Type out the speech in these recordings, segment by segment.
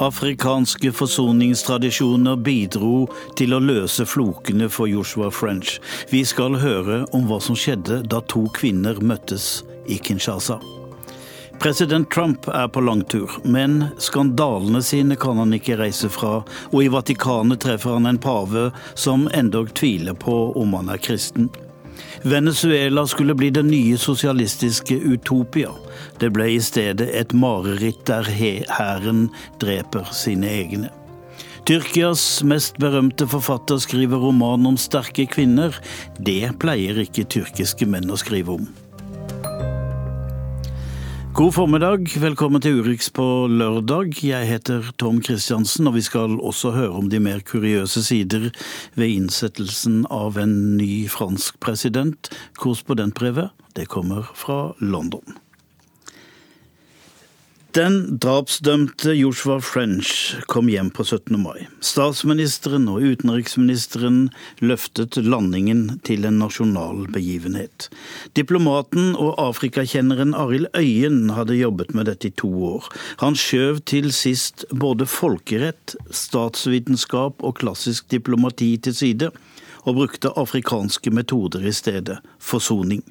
Afrikanske forsoningstradisjoner bidro til å løse flokene for Joshua French. Vi skal høre om hva som skjedde da to kvinner møttes i Kinshasa. President Trump er på langtur, men skandalene sine kan han ikke reise fra, og i Vatikanet treffer han en pave som endog tviler på om han er kristen. Venezuela skulle bli den nye sosialistiske utopia. Det ble i stedet et mareritt der hæren dreper sine egne. Tyrkias mest berømte forfatter skriver roman om sterke kvinner. Det pleier ikke tyrkiske menn å skrive om. God formiddag, velkommen til Urix på lørdag. Jeg heter Tom Kristiansen, og vi skal også høre om de mer kuriøse sider ved innsettelsen av en ny fransk president. Korrespondentbrevet, det kommer fra London. Den drapsdømte Joshua French kom hjem på 17. mai. Statsministeren og utenriksministeren løftet landingen til en nasjonal begivenhet. Diplomaten og afrikakjenneren Arild Øyen hadde jobbet med dette i to år. Han skjøv til sist både folkerett, statsvitenskap og klassisk diplomati til side, og brukte afrikanske metoder i stedet, forsoning.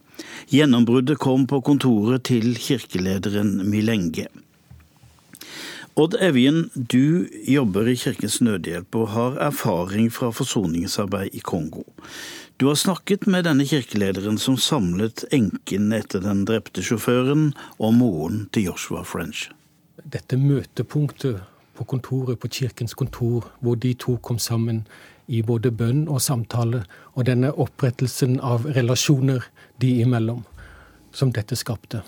Gjennombruddet kom på kontoret til kirkelederen Milenge. Odd Evjen, du jobber i Kirkens Nødhjelp og har erfaring fra forsoningsarbeid i Kongo. Du har snakket med denne kirkelederen som samlet enken etter den drepte sjåføren og moren til Joshua French. Dette møtepunktet på kontoret, på Kirkens kontor, hvor de to kom sammen i både bønn og samtale, og denne opprettelsen av relasjoner de imellom, som dette skapte.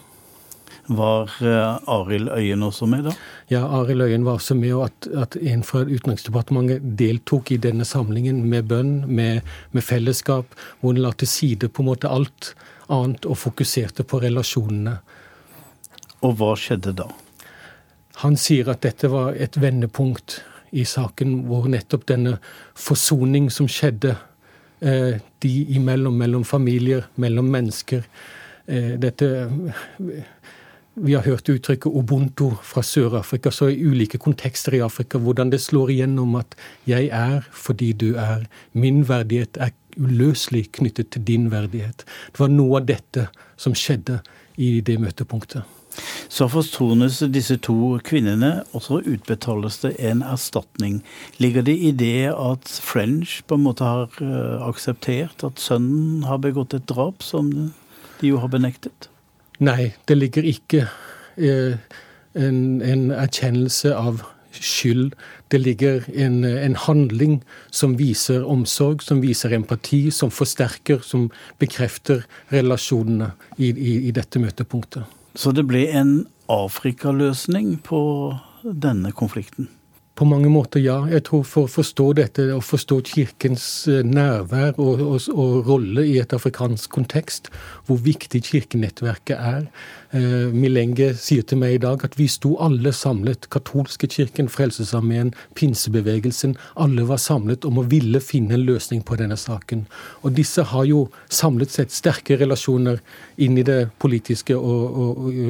Var uh, Arild Øyen også med, da? Ja, Arild Øyen var også med, og at, at en fra Utenriksdepartementet deltok i denne samlingen med bønn, med, med fellesskap, hvor en la til side på en måte alt annet og fokuserte på relasjonene. Og hva skjedde da? Han sier at dette var et vendepunkt i saken, hvor nettopp denne forsoning som skjedde eh, de imellom, mellom familier, mellom mennesker eh, Dette vi har hørt uttrykket ubuntu fra Sør-Afrika, så i ulike kontekster i Afrika, hvordan det slår igjennom at 'jeg er fordi du er'. Min verdighet er uløselig knyttet til din verdighet. Det var noe av dette som skjedde i det møtepunktet. Så forsones disse to kvinnene, og så utbetales det en erstatning. Ligger det i det at French på en måte har eh, akseptert at sønnen har begått et drap, som de jo har benektet? Nei, det ligger ikke eh, en, en, erkjennelse av skyld. Det ligger en, en, handling som viser omsorg, som viser empati, som forsterker, som bekrefter relasjonene i, i, i dette møtepunktet. Så det ble en Afrikaløsning på denne konflikten? På mange måter, ja. Jeg tror For å forstå dette, og forstå Kirkens eh, nærvær og, og, og rolle i et afrikansk kontekst, hvor viktig kirkenettverket er eh, Milenge sier til meg i dag at vi sto alle samlet. Katolske kirken, Frelsesarmeen, pinsebevegelsen. Alle var samlet om å ville finne en løsning på denne saken. Og disse har jo samlet sett sterke relasjoner inn i det politiske og,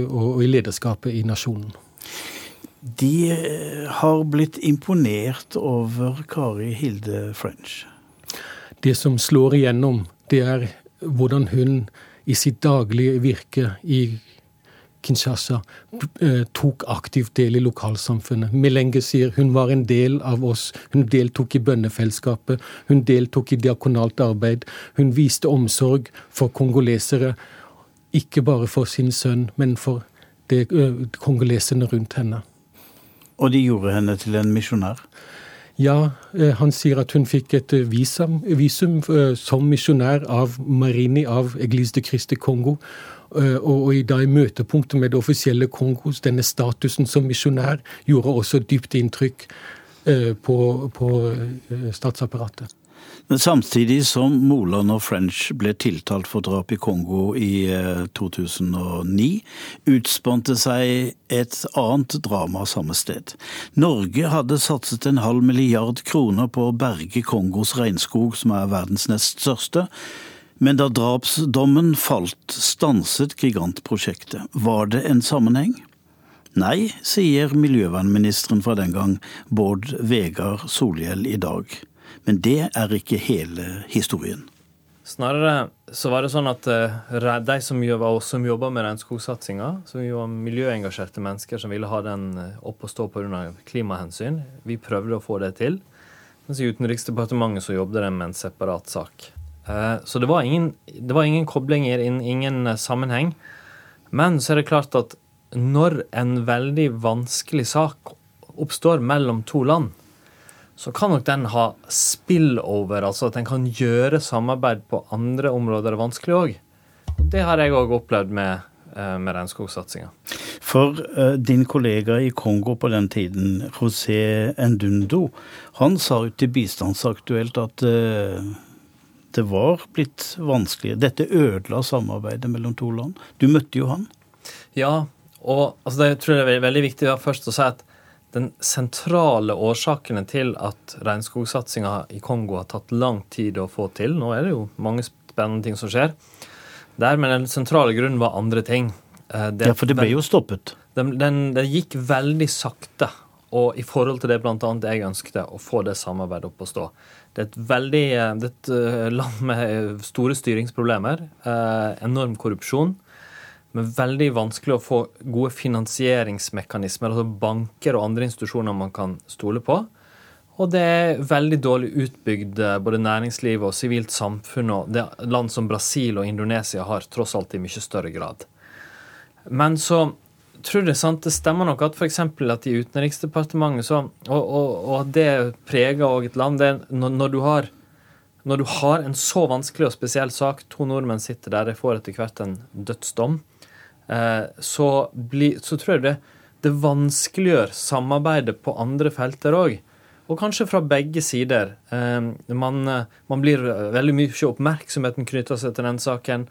og i lederskapet i nasjonen de eh, har blitt imponert over Kari Hilde French. Det som slår igjennom, det er hvordan hun i sitt daglige virke i Kinshasa eh, tok aktivt del i lokalsamfunnet. Melenge sier hun var en del av oss. Hun deltok i bønnefellesskapet, hun deltok i diakonalt arbeid. Hun viste omsorg for kongolesere, ikke bare for sin sønn, men for det, eh, kongoleserne rundt henne. Og de gjorde henne til en misjonær? Ja, eh, han sier at hun fikk et eh, visum, visum eh, som misjonær av Marini av Eglise de Christe Kongo. Og i, da i møtepunktet med det offisielle Kongos, denne statusen som misjonær, gjorde også dypt inntrykk på, på statsapparatet. Men samtidig som Moland og French ble tiltalt for drap i Kongo i 2009, utspant det seg et annet drama samme sted. Norge hadde satset en halv milliard kroner på å berge Kongos regnskog, som er verdens nest største. Men da drapsdommen falt, stanset gigantprosjektet. Var det en sammenheng? Nei, sier miljøvernministeren fra den gang, Bård Vegar Solhjell i dag. Men det er ikke hele historien. Snarere så var det sånn at uh, de som, jobba med regnskogsatsinga, som var miljøengasjerte mennesker som ville ha den eh, opp og stå pga. klimahensyn, vi prøvde å få det til. Mens i Utenriksdepartementet så jobbet de med en separat sak. Uh, så det var ingen, det var ingen koblinger, ingen sammenheng. Men så er det klart at når en veldig vanskelig sak oppstår mellom to land, så kan nok den ha spillover, altså at en kan gjøre samarbeid på andre områder vanskelig òg. Det har jeg òg opplevd med, eh, med regnskogsatsinga. For uh, din kollega i Kongo på den tiden, José Endundo, han sa ut til Bistandsaktuelt at uh, det var blitt vanskelig. Dette ødela samarbeidet mellom to land. Du møtte jo han. Ja, og altså, det tror jeg er veldig viktig først å si at den sentrale årsakene til at regnskogsatsinga i Kongo har tatt lang tid å få til Nå er det jo mange spennende ting som skjer. Der, men den sentrale grunnen var andre ting. Eh, det, ja, for det ble jo stoppet. Den, gikk veldig sakte. Og i forhold til det bl.a. jeg ønskte, å få det samarbeidet opp å stå. Det er et veldig eh, det er et eh, land med store styringsproblemer. Enorm korrupsjon men veldig vanskelig å få gode finansieringsmekanismer, altså banker og andre institusjoner man kan stole på. Og det er veldig dårlig utbygd eh, både næringsliv og sivilt samfunn, og det land som Brasil og Indonesia har tross alt i mye større grad. Men så tror jeg sant, det stemmer nok at f.eks. at i Utenriksdepartementet så Og, og, og det preger òg et land. det når, når, du har, når du har en så vanskelig og spesiell sak, to nordmenn sitter der, de får etter hvert en dødsdom så, bli, så, tror jeg det, det vanskeliggjør samarbeidet på andre felter òg. Og kanskje fra begge sider. Eh, man, man blir veldig mye oppmerksomheten knytta seg til den saken.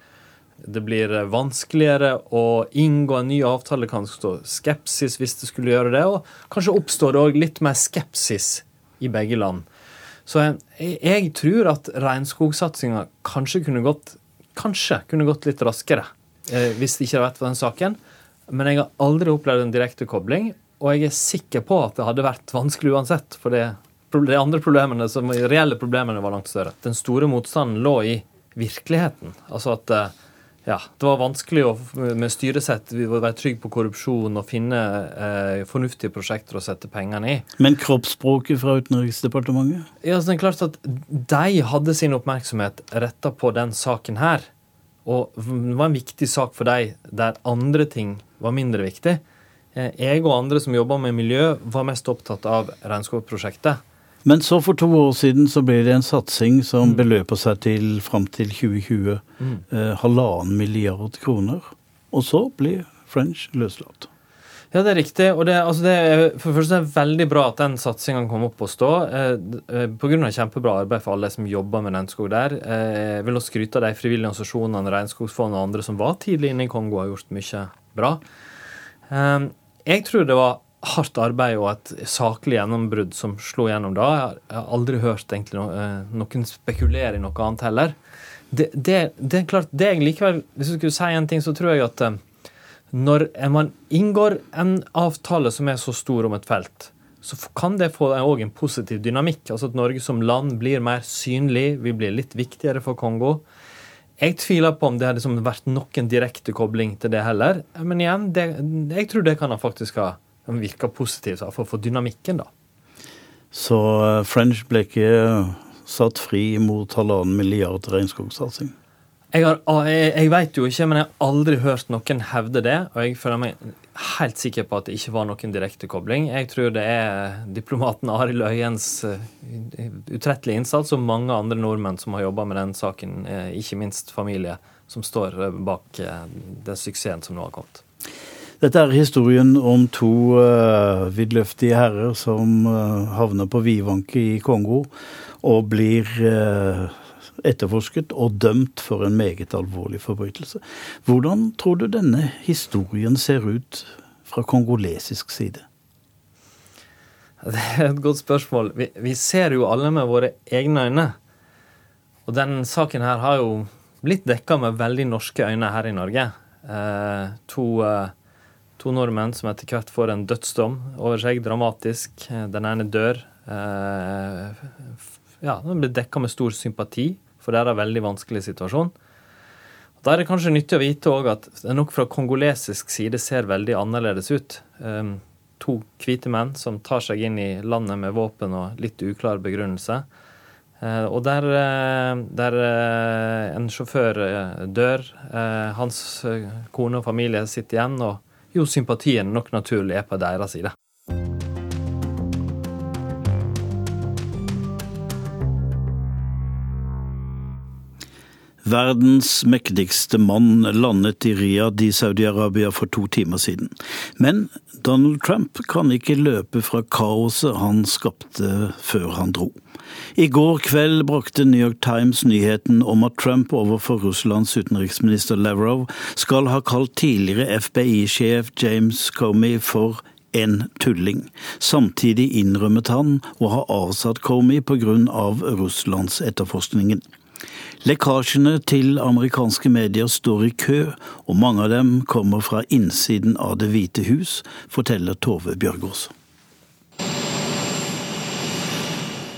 Det blir vanskeligere å inngå en ny avtale. Det kan stå skepsis hvis det skulle gjøre det. Og kanskje oppstår det òg litt mer skepsis i begge land. Så jeg, jeg tror at regnskogsatsinga kanskje kanskje kunne gått litt raskere eh, hvis det ikke hadde vært for den saken. Men jeg har aldri opplevd en direkte kobling, og jeg er sikker på at det hadde vært vanskelig uansett. For det, de andre problemene, som de reelle problemene var langt større. Den store motstanden lå i virkeligheten. Altså at eh, ja, det var vanskelig å, med styresett å være trygg på korrupsjon og finne eh, fornuftige prosjekter å sette pengene i. Men kroppsspråket fra Utenriksdepartementet? Ja, så det er klart at De hadde sin oppmerksomhet retta på den saken her. Og det var en viktig sak for deg der andre ting var mindre viktig. Eh, jeg og andre som jobba med miljø, var mest opptatt av regnskogprosjektet. Men så for to år siden så ble det en satsing som mm. beløper seg til fram til 2020 mm. eh, halvannen milliard kroner. Og så blir French løslatt. Ja, det er riktig. og det, altså det er, for det første er det veldig bra at den satsinga kom opp og stå. Eh, eh Pga. kjempebra arbeid for alle de som jobber med regnskog der. Eh, jeg vil også skryte av de frivillige organisasjonene, Regnskogsfondet og andre som var tidlig inne i Kongo og har gjort mye bra. Eh, jeg tror det var hardt arbeid og et saklig gjennombrudd som slo gjennom da. Jeg har aldri hørt egentlig no, eh, noen spekulere i noe annet heller. Det, det, det, er klart, det jeg likevel, Hvis jeg skulle si en ting, så tror jeg at eh, når man inngår en avtale som er så stor om et felt, så kan det få òg en positiv dynamikk. Altså at Norge som land blir mer synlig, vi blir litt viktigere for Kongo. Jeg tviler på om det hadde liksom vært noen direkte kobling til det heller. Men igjen, det, jeg tror det kan faktisk ha virka positivt for, for dynamikken, da. Så eh, French ble ikke satt fri mot halvannen milliard regnskogsatsing? Jeg, har, jeg, jeg vet jo ikke, men jeg har aldri hørt noen hevde det. Og jeg føler meg helt sikker på at det ikke var noen direkte kobling. Jeg tror det er diplomaten Arild Øyens uh, utrettelige innsats og mange andre nordmenn som har jobba med den saken, uh, ikke minst familie, som står uh, bak den suksessen som nå har kommet. Dette er historien om to uh, vidløftige herrer som havner på vidvanke i Kongo og blir etterforsket og dømt for en meget alvorlig forbrytelse. Hvordan tror du denne historien ser ut fra kongolesisk side? Det er et godt spørsmål. Vi, vi ser jo alle med våre egne øyne. Og den saken her har jo blitt dekka med veldig norske øyne her i Norge. Eh, to, eh, To nordmenn som etter hvert får en dødsdom over seg, dramatisk. Den ene dør. Ja, Den blir dekka med stor sympati for det er en veldig vanskelig situasjon. Da er det kanskje nyttig å vite at det nok fra kongolesisk side ser veldig annerledes ut. To hvite menn som tar seg inn i landet med våpen og litt uklar begrunnelse. Uh, og der, uh, der uh, en sjåfør dør, hans kone og familie sitter igjen, og jo, sympatien nok naturlig er på deres side. Verdens mektigste mann landet i Riyadh i Saudi-Arabia for to timer siden. Men Donald Trump kan ikke løpe fra kaoset han skapte før han dro. I går kveld brakte New York Times nyheten om at Trump overfor Russlands utenriksminister Lavrov skal ha kalt tidligere FBI-sjef James Comey for en tulling. Samtidig innrømmet han å ha avsatt Comey pga. Av Russlands etterforskningen. Lekkasjene til amerikanske medier står i kø, og mange av dem kommer fra innsiden av Det hvite hus, forteller Tove Bjørgaas.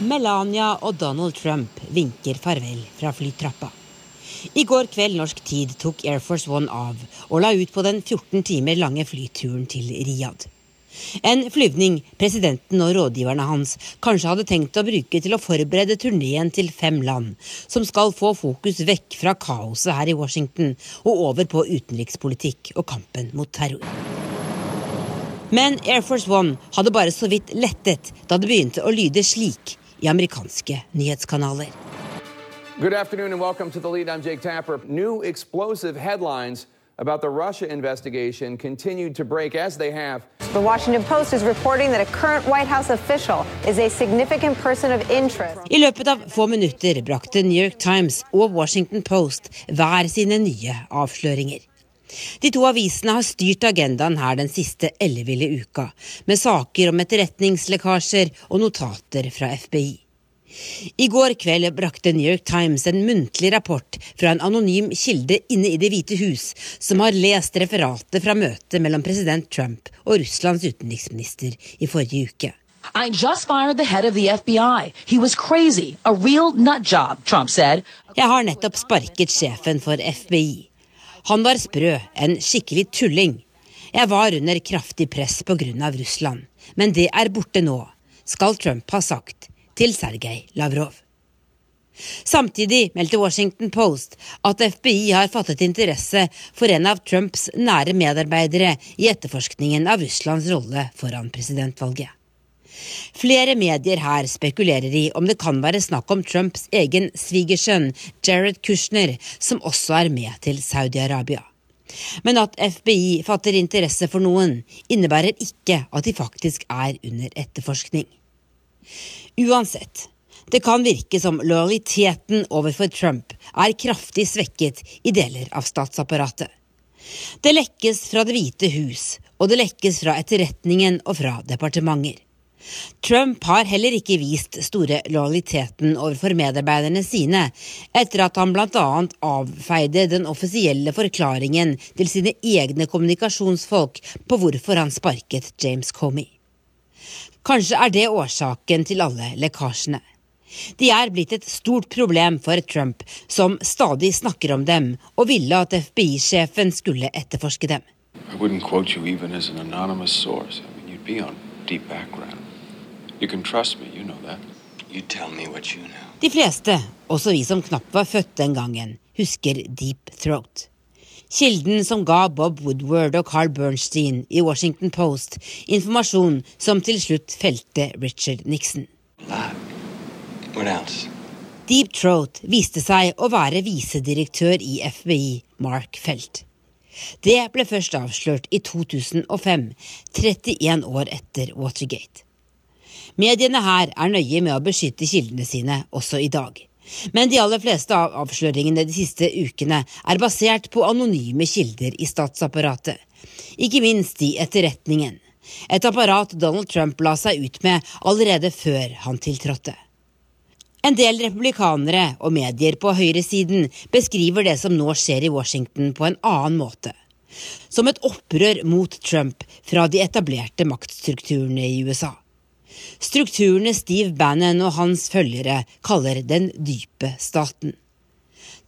Melania og Donald Trump vinker farvel fra flytrappa. I går kveld norsk tid tok Air Force One av og la ut på den 14 timer lange flyturen til Riyadh. En flyvning presidenten og rådgiverne hans kanskje hadde tenkt å bruke til å forberede turneen til fem land, som skal få fokus vekk fra kaoset her i Washington og over på utenrikspolitikk og kampen mot terror. Men Air Force One hadde bare så vidt lettet da det begynte å lyde slik i amerikanske nyhetskanaler. Good afternoon and welcome to the lead. I'm Jake Tapper. New explosive headlines about the Russia investigation continued to break as they have. The Washington Post is reporting that a current White House official is a significant person of interest. I løpet av få minutter brakte New York Times og Washington Post hver sine nye avsløringer. De to avisene har styrt agendaen her den siste elleville uka, med saker om etterretningslekkasjer og notater fra FBI. I går kveld brakte New York Times en muntlig rapport fra en anonym kilde inne i Det hvite hus, som har lest referatet fra møtet mellom president Trump og Russlands utenriksminister i forrige uke. I just fired the head of the FBI. He was crazy. A real nut job, Trump said. Jeg har nettopp sparket sjefen for FBI. Han var sprø, en skikkelig tulling. Jeg var under kraftig press pga. Russland, men det er borte nå, skal Trump ha sagt til Sergej Lavrov. Samtidig meldte Washington Post at FBI har fattet interesse for en av Trumps nære medarbeidere i etterforskningen av Russlands rolle foran presidentvalget. Flere medier her spekulerer i om det kan være snakk om Trumps egen svigersønn Jared Kushner, som også er med til Saudi-Arabia. Men at FBI fatter interesse for noen, innebærer ikke at de faktisk er under etterforskning. Uansett, det kan virke som lojaliteten overfor Trump er kraftig svekket i deler av statsapparatet. Det lekkes fra Det hvite hus, og det lekkes fra etterretningen og fra departementer. Trump har heller ikke vist store lojaliteten overfor medarbeiderne sine, etter at han bl.a. avfeide den offisielle forklaringen til sine egne kommunikasjonsfolk på hvorfor han sparket James Comey. Kanskje er det årsaken til alle lekkasjene. De er blitt et stort problem for Trump, som stadig snakker om dem, og ville at FBI-sjefen skulle etterforske dem. De fleste, også vi som knapt var født den gangen, husker Deep Throat. Kilden som ga Bob Woodward og Carl Bernstein i Washington Post informasjon som til slutt felte Richard Nixon. Deep Throat viste seg å være visedirektør i FBI, Mark Felt. Det ble først avslørt i 2005, 31 år etter Watergate. Mediene her er nøye med å beskytte kildene sine også i dag. Men de aller fleste av avsløringene de siste ukene er basert på anonyme kilder i statsapparatet, ikke minst i etterretningen. Et apparat Donald Trump la seg ut med allerede før han tiltrådte. En del republikanere og medier på høyresiden beskriver det som nå skjer i Washington på en annen måte. Som et opprør mot Trump fra de etablerte maktstrukturene i USA. Strukturene Steve Bannon og hans følgere kaller den dype staten.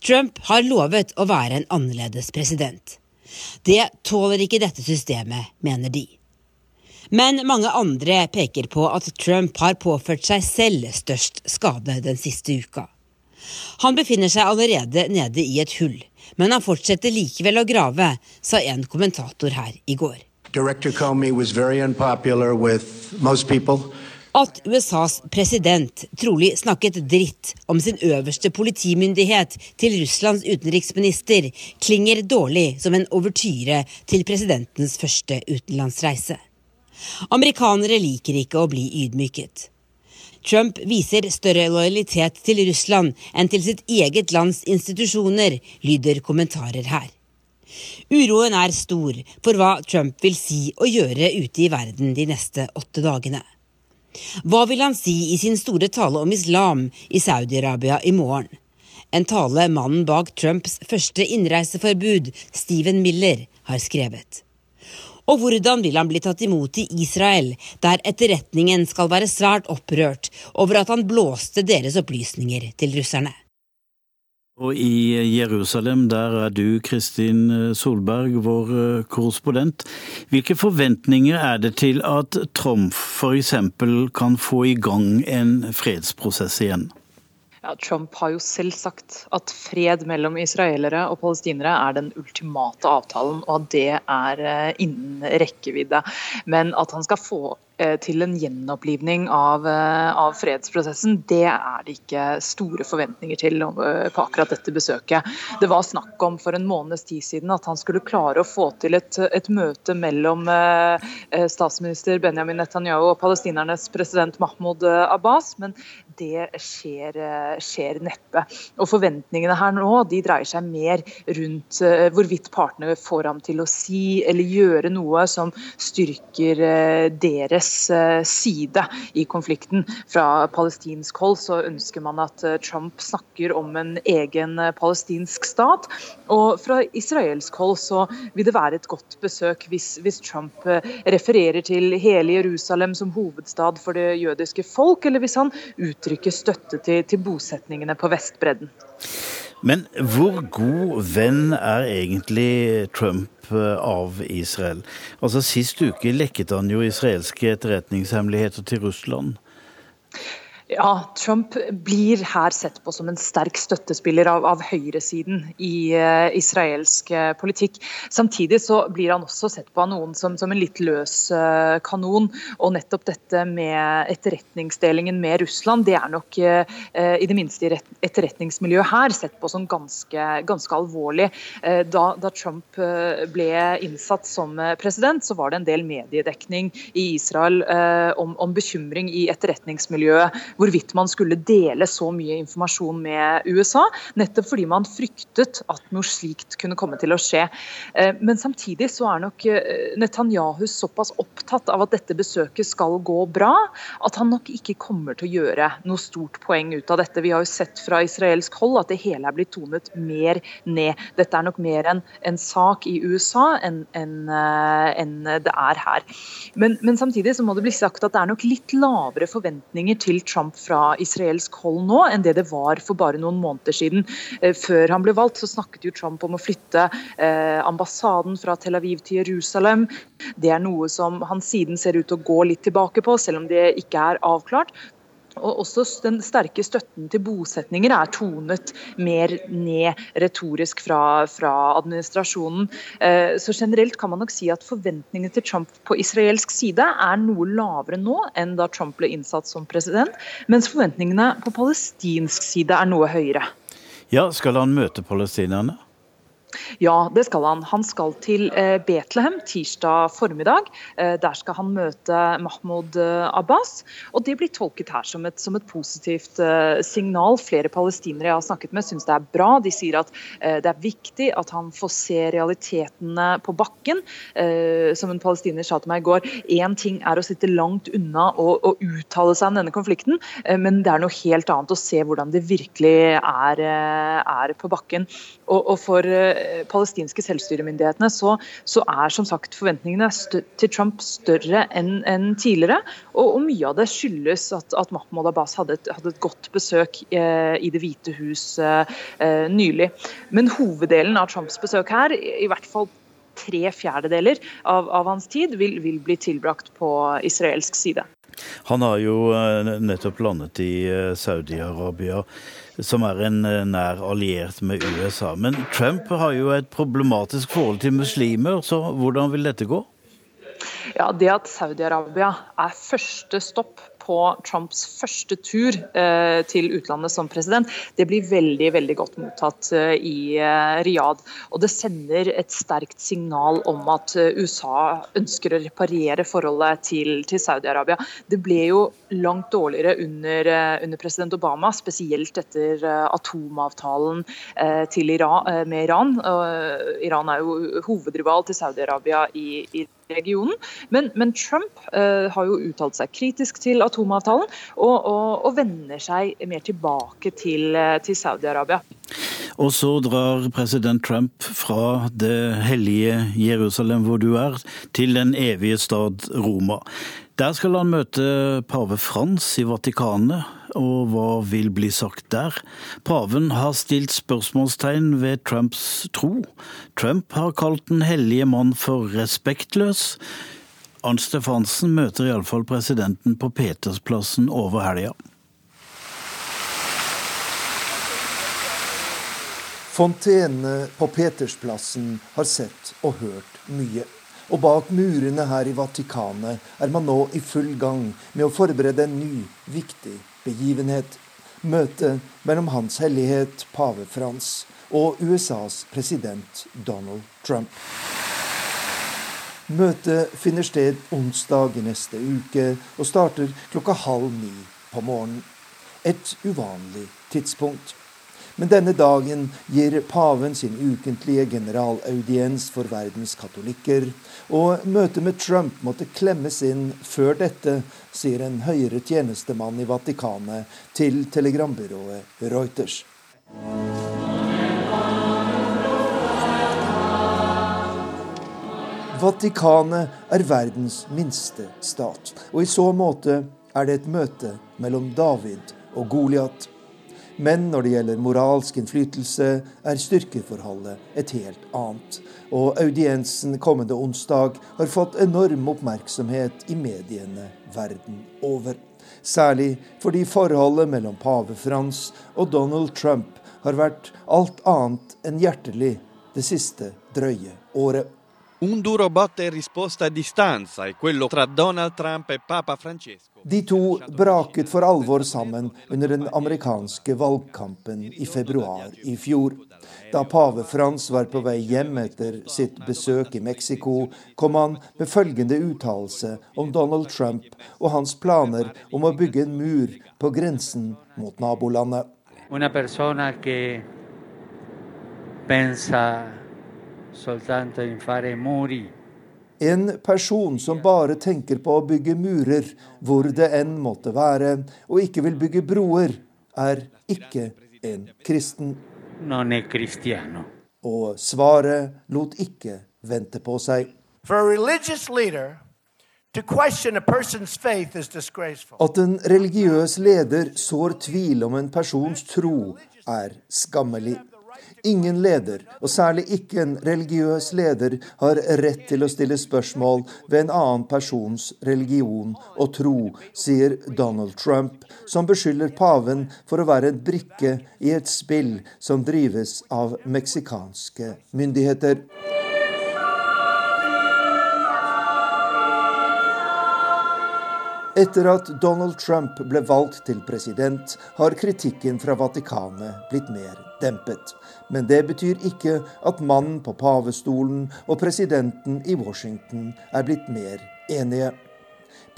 Trump har lovet å være en annerledes president. Det tåler ikke dette systemet, mener de. Men mange andre peker på at Trump har påført seg selv størst skade den siste uka. Han befinner seg allerede nede i et hull, men han fortsetter likevel å grave, sa en kommentator her i går. At USAs president trolig snakket dritt om sin øverste politimyndighet til Russlands utenriksminister, klinger dårlig som en overtyre til presidentens første utenlandsreise. Amerikanere liker ikke å bli ydmyket. Trump viser større lojalitet til Russland enn til sitt eget lands institusjoner, lyder kommentarer her. Uroen er stor for hva Trump vil si og gjøre ute i verden de neste åtte dagene. Hva vil han si i sin store tale om islam i Saudi-Arabia i morgen? En tale mannen bak Trumps første innreiseforbud, Stephen Miller, har skrevet. Og hvordan vil han bli tatt imot i Israel, der etterretningen skal være svært opprørt over at han blåste deres opplysninger til russerne? Og i Jerusalem, der er du, Kristin Solberg, vår eh, korrespondent. Hvilke forventninger er det til at Trump f.eks. kan få i gang en fredsprosess igjen? Ja, Trump har jo selv sagt at fred mellom israelere og palestinere er den ultimate avtalen, og at det er eh, innen rekkevidde. Men at han skal få Eh, til en gjenopplivning av, eh, av, fredsprosessen, det er det ikke store forventninger til på akkurat dette besøket. Det var snakk om for en måneds tid siden at han skulle klare å få til et, et møte mellom statsminister Benjamin Netanyahu og palestinernes president Mahmoud Abbas, men det skjer, skjer neppe. Og Forventningene her nå de dreier seg mer rundt hvorvidt partene får ham til å si eller gjøre noe som styrker deres deres eh, side i konflikten. Fra palestinsk hold så ønsker man at eh, Trump snakker om en egen eh, palestinsk stat. Og fra israelsk hold så vil det være et godt besøk hvis, hvis Trump refererer til hele Jerusalem som hovedstad for det jødiske folk, eller hvis han uttrykker støtte til, til bosetningene på Vestbredden. Men hvor god venn er egentlig Trump eh, av Israel? Altså Sist uke lekket han jo israelske etterretningshemmeligheter til Russland. Ja, Trump blir her sett på som en sterk støttespiller av, av høyresiden i uh, israelsk uh, politikk. Samtidig så blir han også sett på av noen som, som en litt løs uh, kanon. Og nettopp dette med etterretningsdelingen med Russland, det er nok i det minste i etterretningsmiljøet her sett på som ganske, ganske alvorlig. Da, da, Trump ble innsatt som president, så var det en del mediedekning i Israel om, om bekymring i etterretningsmiljøet hvorvidt man skulle dele så mye informasjon med USA, nettopp fordi man fryktet at noe slikt kunne komme til å skje. Eh, men samtidig så er nok eh, Netanyahu såpass opptatt av at dette besøket skal gå bra, at han nok ikke kommer til å gjøre noe stort poeng ut av dette. Vi har jo sett fra israelsk hold at det hele er blitt tonet mer ned. Dette er nok mer en, en sak i USA enn en, eh, en det er her. Men, men samtidig så må det bli sagt at det er nok litt lavere forventninger til Trump Trump fra israelsk hold nå enn det det var for bare noen måneder siden. Eh, før han ble valgt, så snakket jo Trump om å flytte eh, ambassaden fra Tel Aviv til Jerusalem. Det er noe som han siden ser ut til å gå litt tilbake på, selv om det ikke er avklart. Og også Den sterke støtten til bosetninger er tonet mer ned retorisk fra, fra administrasjonen. Eh, så generelt kan man nok si at forventningene til Trump på israelsk side er noe lavere nå enn da Trump ble innsatt som president, mens forventningene på palestinsk side er noe høyere. Ja, Skal han møte palestinerne? Ja, det skal han. Han skal til eh, Betlehem tirsdag formiddag. Eh, der skal han møte Mahmoud eh, Abbas. og Det blir tolket her som et, som et positivt signal. Flere palestinere jeg har snakket med syns det er bra. De sier at det er viktig at han får se realitetene på bakken. Som en palestiner sa til meg i går, én ting er å sitte langt unna og, og uttale seg om denne konflikten, men det er noe helt annet å se hvordan det virkelig er, er på bakken. Og, og for uh, palestinske selvstyremyndighetene så, så, er som sagt forventningene til Trump større enn en tidligere. Og, og, mye av det skyldes at, at Mahmoud Abbas hadde et, hadde et godt besøk uh, i Det hvite hus uh, nylig. Men hoveddelen av Trumps besøk her, i hvert fall tre fjerdedeler av, av hans tid, vil, vil bli tilbrakt på israelsk side. Han har jo nettopp landet i Saudi-Arabia som er en eh, nær alliert med USA. Men Trump har jo et problematisk forhold til muslimer, så hvordan vil dette gå? Ja, Det at Saudi-Arabia er første stopp på Trumps første tur eh, til utlandet som president, det blir veldig veldig godt mottatt eh, i eh, Riyadh. Og det sender et sterkt signal om at USA ønsker å reparere forholdet til, til Saudi-Arabia. Det ble jo langt dårligere under, under, president Obama, spesielt etter atomavtalen Iran, med Iran. Iran er jo hovedrival til Saudi-Arabia i, i regionen. Men, men Trump uh, har jo uttalt seg kritisk til atomavtalen, og, og, og vender seg mer tilbake til, uh, til Saudi-Arabia. Og så drar president Trump fra det hellige Jerusalem, hvor du er, til den evige stad Roma. Der skal han møte pave Frans i Vatikanet og hva vil bli sagt der? Paven har stilt spørsmålstegn ved Trumps tro. Trump har kalt den hellige mann for respektløs. Arnt Stefansen møter iallfall presidenten på Petersplassen over helga. Fontene på Petersplassen har sett og hørt mye. Og bak murene her i Vatikanet er man nå i full gang med å forberede en ny, viktig begivenhet. Møtet mellom Hans Hellighet pave Frans og USAs president Donald Trump. Møtet finner sted onsdag i neste uke og starter klokka halv ni på morgenen. Et uvanlig tidspunkt. Men denne dagen gir paven sin ukentlige generalaudiens for verdens katolikker, og møtet med Trump måtte klemmes inn før dette, sier en høyere tjenestemann i Vatikanet til telegrambyrået Reuters. Vatikanet er verdens minste stat, og i så måte er det et møte mellom David og Goliat. Men når det gjelder moralsk innflytelse, er styrkeforholdet et helt annet. Og audiensen kommende onsdag har fått enorm oppmerksomhet i mediene verden over. Særlig fordi forholdet mellom pave Frans og Donald Trump har vært alt annet enn hjertelig det siste drøye året. Un duro botte e risposta a distanza è quello tra Donald Trump e Papa Francesco. De to braket for alvor sammen under den amerikanske valgkampen i februar i fjor. Da pave Frans var på vei hjem etter sitt besøk i Mexico, kom han med følgende uttalelse om Donald Trump og hans planer om å bygge en mur på grensen mot nabolandet. Una persona que pensa En person som bare tenker på å bygge murer, hvor det enn måtte være, og ikke vil bygge broer, er ikke en kristen. Og svaret lot ikke vente på seg. At en religiøs leder sår tvil om en persons tro, er skammelig. Ingen leder, og særlig ikke en religiøs leder, har rett til å stille spørsmål ved en annen persons religion og tro, sier Donald Trump, som beskylder paven for å være en brikke i et spill som drives av meksikanske myndigheter. Etter at Donald Trump ble valgt til president, har kritikken fra Vatikanet blitt mer dempet. Men det betyr ikke at mannen på pavestolen og presidenten i Washington er blitt mer enige.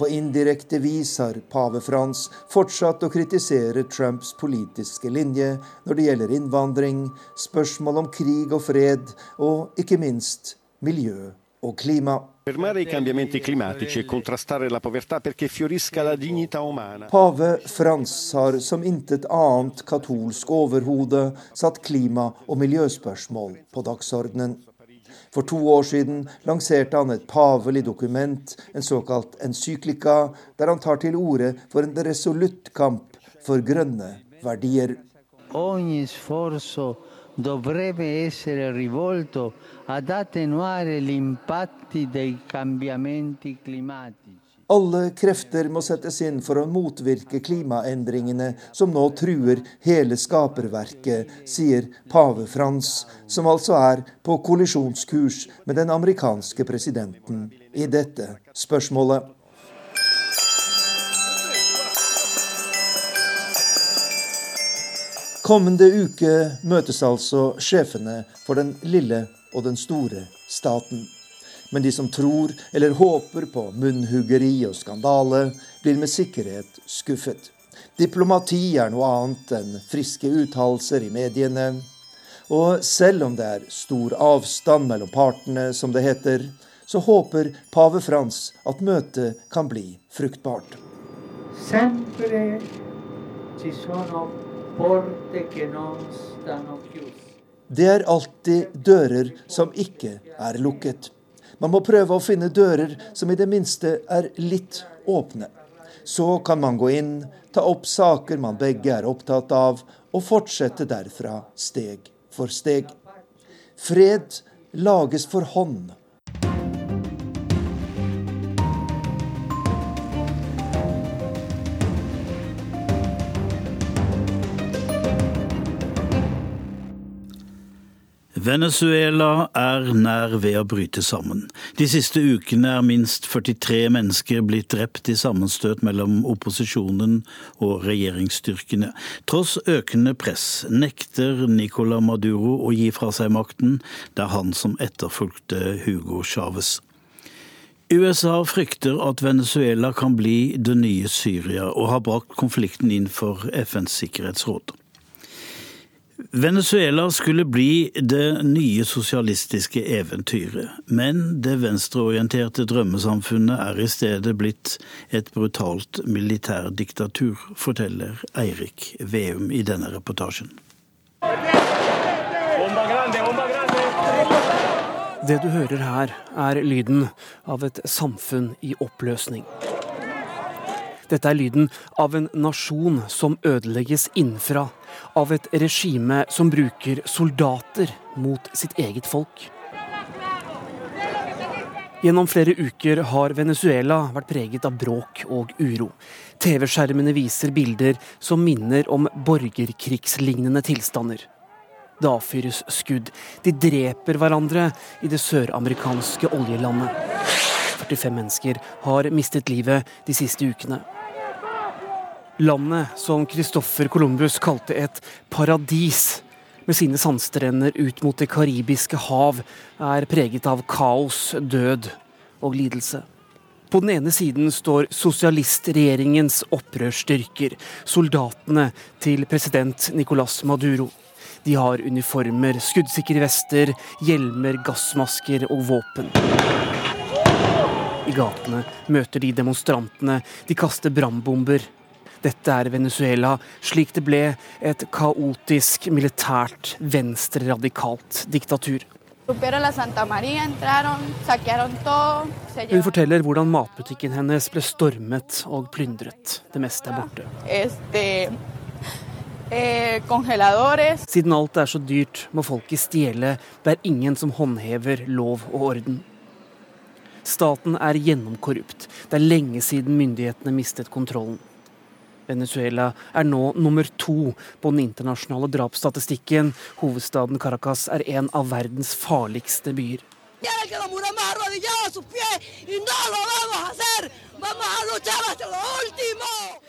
På indirekte vis har pave Frans fortsatt å kritisere Trumps politiske linje når det gjelder innvandring, spørsmål om krig og fred, og ikke minst miljø og klima. Fermare i cambiamenti climatici e contrastare la povertà perché fiorisca la dignità umana. Pave Frans har som intet annet katolsk overhode satt klima- og miljøspørsmål på dagsordenen. For to år siden lanserte han et pavelig dokument, en såkalt encyklika, der han tar til orde for en resolutt kamp for grønne verdier. Ogni sforzo dovrebbe essere rivolto Alle krefter må settes inn for å motvirke klimaendringene som nå truer hele skaperverket, sier pave Frans, som altså er på kollisjonskurs med den amerikanske presidenten i dette spørsmålet. Kommende uke møtes altså sjefene for den lille og den store staten. Men de som tror eller håper på munnhuggeri og skandale, blir med sikkerhet skuffet. Diplomati er noe annet enn friske uttalelser i mediene. Og selv om det er stor avstand mellom partene, som det heter, så håper pave Frans at møtet kan bli fruktbart. Sempre ci sono porte che non stanno chiuse. Det er alltid dører som ikke er lukket. Man må prøve å finne dører som i det minste er litt åpne. Så kan man gå inn, ta opp saker man begge er opptatt av, og fortsette derfra steg for steg. Fred lages for hånd. Venezuela er nær ved å bryte sammen. De siste ukene er minst 43 mennesker blitt drept i sammenstøt mellom opposisjonen og regjeringsstyrkene. Tross økende press nekter Nicola Maduro å gi fra seg makten. Det er han som etterfulgte Hugo Chávez. USA frykter at Venezuela kan bli det nye Syria, og har brakt konflikten inn for FNs sikkerhetsråd. Venezuela skulle bli det nye sosialistiske eventyret, men det venstreorienterte drømmesamfunnet er i stedet blitt et brutalt militærdiktatur, forteller Eirik Veum i denne reportasjen. Det du hører her, er lyden av et samfunn i oppløsning. Dette er lyden av en nasjon som ødelegges innenfra, av et regime som bruker soldater mot sitt eget folk. Gjennom flere uker har Venezuela vært preget av bråk og uro. TV-skjermene viser bilder som minner om borgerkrigslignende tilstander. Det avfyres skudd. De dreper hverandre i det søramerikanske oljelandet. 45 mennesker har mistet livet de siste ukene. Landet som Christoffer Columbus kalte et paradis, med sine sandstrender ut mot det karibiske hav, er preget av kaos, død og lidelse. På den ene siden står sosialistregjeringens opprørsstyrker, soldatene til president Nicolas Maduro. De har uniformer, skuddsikre vester, hjelmer, gassmasker og våpen. I gatene møter de demonstrantene, de kaster brannbomber. Dette er Venezuela slik det ble et kaotisk, militært, venstreradikalt diktatur. Hun forteller hvordan matbutikken hennes ble stormet og plyndret. Det meste er borte. Siden alt er så dyrt, må folket stjele. Det er ingen som håndhever lov og orden. Staten er gjennomkorrupt. Det er lenge siden myndighetene mistet kontrollen. Venezuela er nå nummer to på den internasjonale drapsstatistikken. Hovedstaden Caracas er en av verdens farligste byer.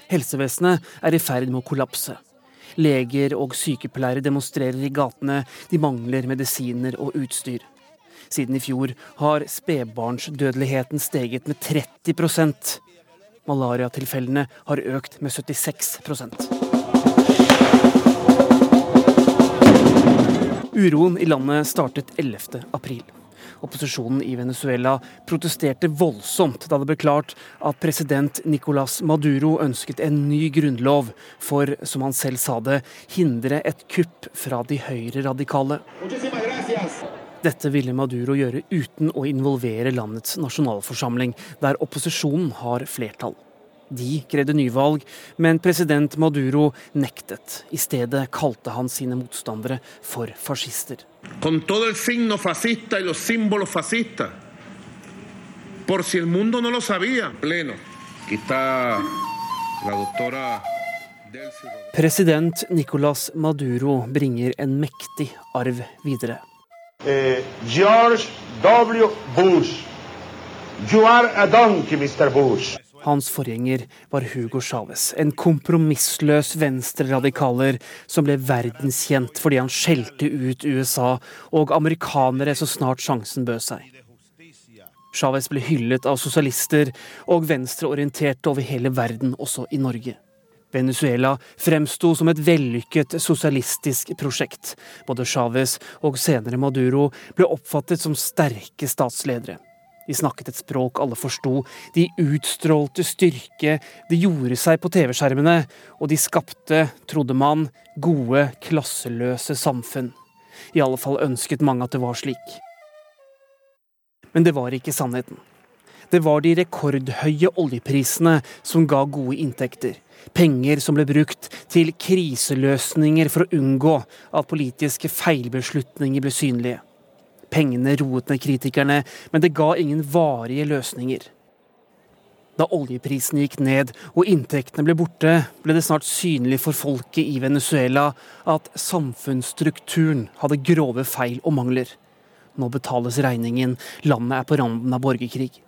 Helsevesenet er i ferd med å kollapse. Leger og sykepleiere demonstrerer i gatene. De mangler medisiner og utstyr. Siden i fjor har spedbarnsdødeligheten steget med 30% Malariatilfellene har økt med 76% Uroen i landet startet 11. april. Opposisjonen i Venezuela protesterte voldsomt da det ble klart at president Nicolas Maduro ønsket en ny grunnlov for, som han selv sa det, hindre et kupp fra de høyre-radikale. Dette ville Maduro gjøre uten å involvere landets nasjonalforsamling, der opposisjonen har flertall. De krevde nyvalg, men president Maduro nektet. I stedet kalte han sine motstandere for fascister. Con todo el signo fascista y los símbolos fascistas. Por si el mundo no lo sabía. Pleno. Aquí la doctora President Nicolas Maduro bringer en mektig arv videre. Eh, George W. Bush. You are a donkey, Mr. Bush. Hans forgjenger var Hugo Chávez, en kompromissløs venstreradikaler som ble verdenskjent fordi han skjelte ut USA og amerikanere så snart sjansen bød seg. Chávez ble hyllet av sosialister og venstreorienterte over hele verden, også i Norge. Venezuela fremsto som et vellykket sosialistisk prosjekt. Både Chávez og senere Maduro ble oppfattet som sterke statsledere. De snakket et språk alle forsto, de utstrålte styrke, de gjorde seg på TV-skjermene, og de skapte, trodde man, gode, klasseløse samfunn. I alle fall ønsket mange at det var slik. Men det var ikke sannheten. Det var de rekordhøye oljeprisene som ga gode inntekter. Penger som ble brukt til kriseløsninger for å unngå at politiske feilbeslutninger ble synlige. Pengene roet ned kritikerne, men det ga ingen varige løsninger. Da oljeprisen gikk ned og inntektene ble borte, ble det snart synlig for folket i Venezuela at samfunnsstrukturen hadde grove feil og mangler. Nå betales regningen, landet er på randen av borgerkrig.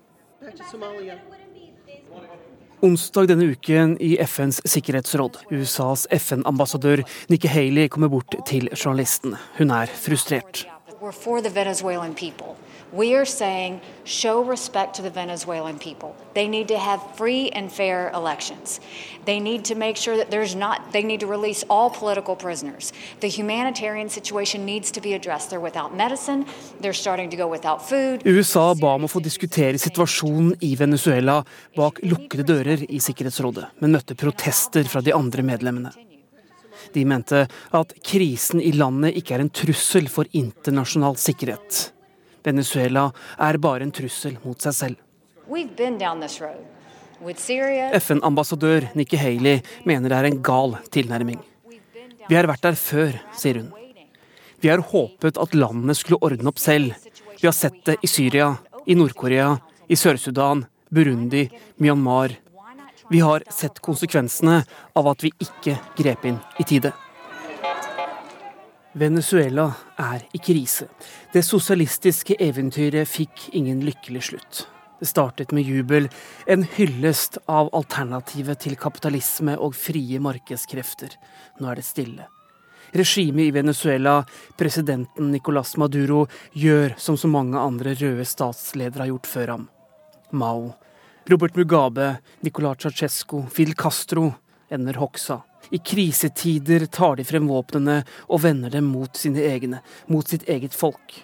Onsdag denne uken i FNs sikkerhetsråd. USAs FN-ambassadør Nikki Haley kommer bort til journalisten. Hun er frustrert. We're for the Venezuelan people. We are saying show respect to the Venezuelan people. They need to have free and fair elections. They need to make sure that there's not, they need to release all political prisoners. The humanitarian situation needs to be addressed. They're without medicine, they're starting to go without food. USA ba om å få diskutere situasjonen i Venezuela bak lukkede dører i Sikkerhetsrådet, men møtte protester fra de andre medlemmene. De mente at krisen i landet ikke er en trussel for internasjonal sikkerhet. Venezuela er bare en trussel mot seg selv. FN-ambassadør Nikki Haley mener det er en gal tilnærming. Vi har vært der før, sier hun. Vi har håpet at landene skulle ordne opp selv. Vi har sett det i Syria, i Nord-Korea, i Sør-Sudan, Burundi, Myanmar, vi har sett konsekvensene av at vi ikke grep inn i tide. Venezuela er i krise. Det sosialistiske eventyret fikk ingen lykkelig slutt. Det startet med jubel, en hyllest av alternativet til kapitalisme og frie markedskrefter. Nå er det stille. Regimet i Venezuela, presidenten Nicolas Maduro, gjør som så mange andre røde statsledere har gjort før ham. Mao Robert Mugabe, Nicolás Ceaucescu, Fidel Castro ender hoksa. I krisetider tar de frem våpnene og vender dem mot sine egne, mot sitt eget folk.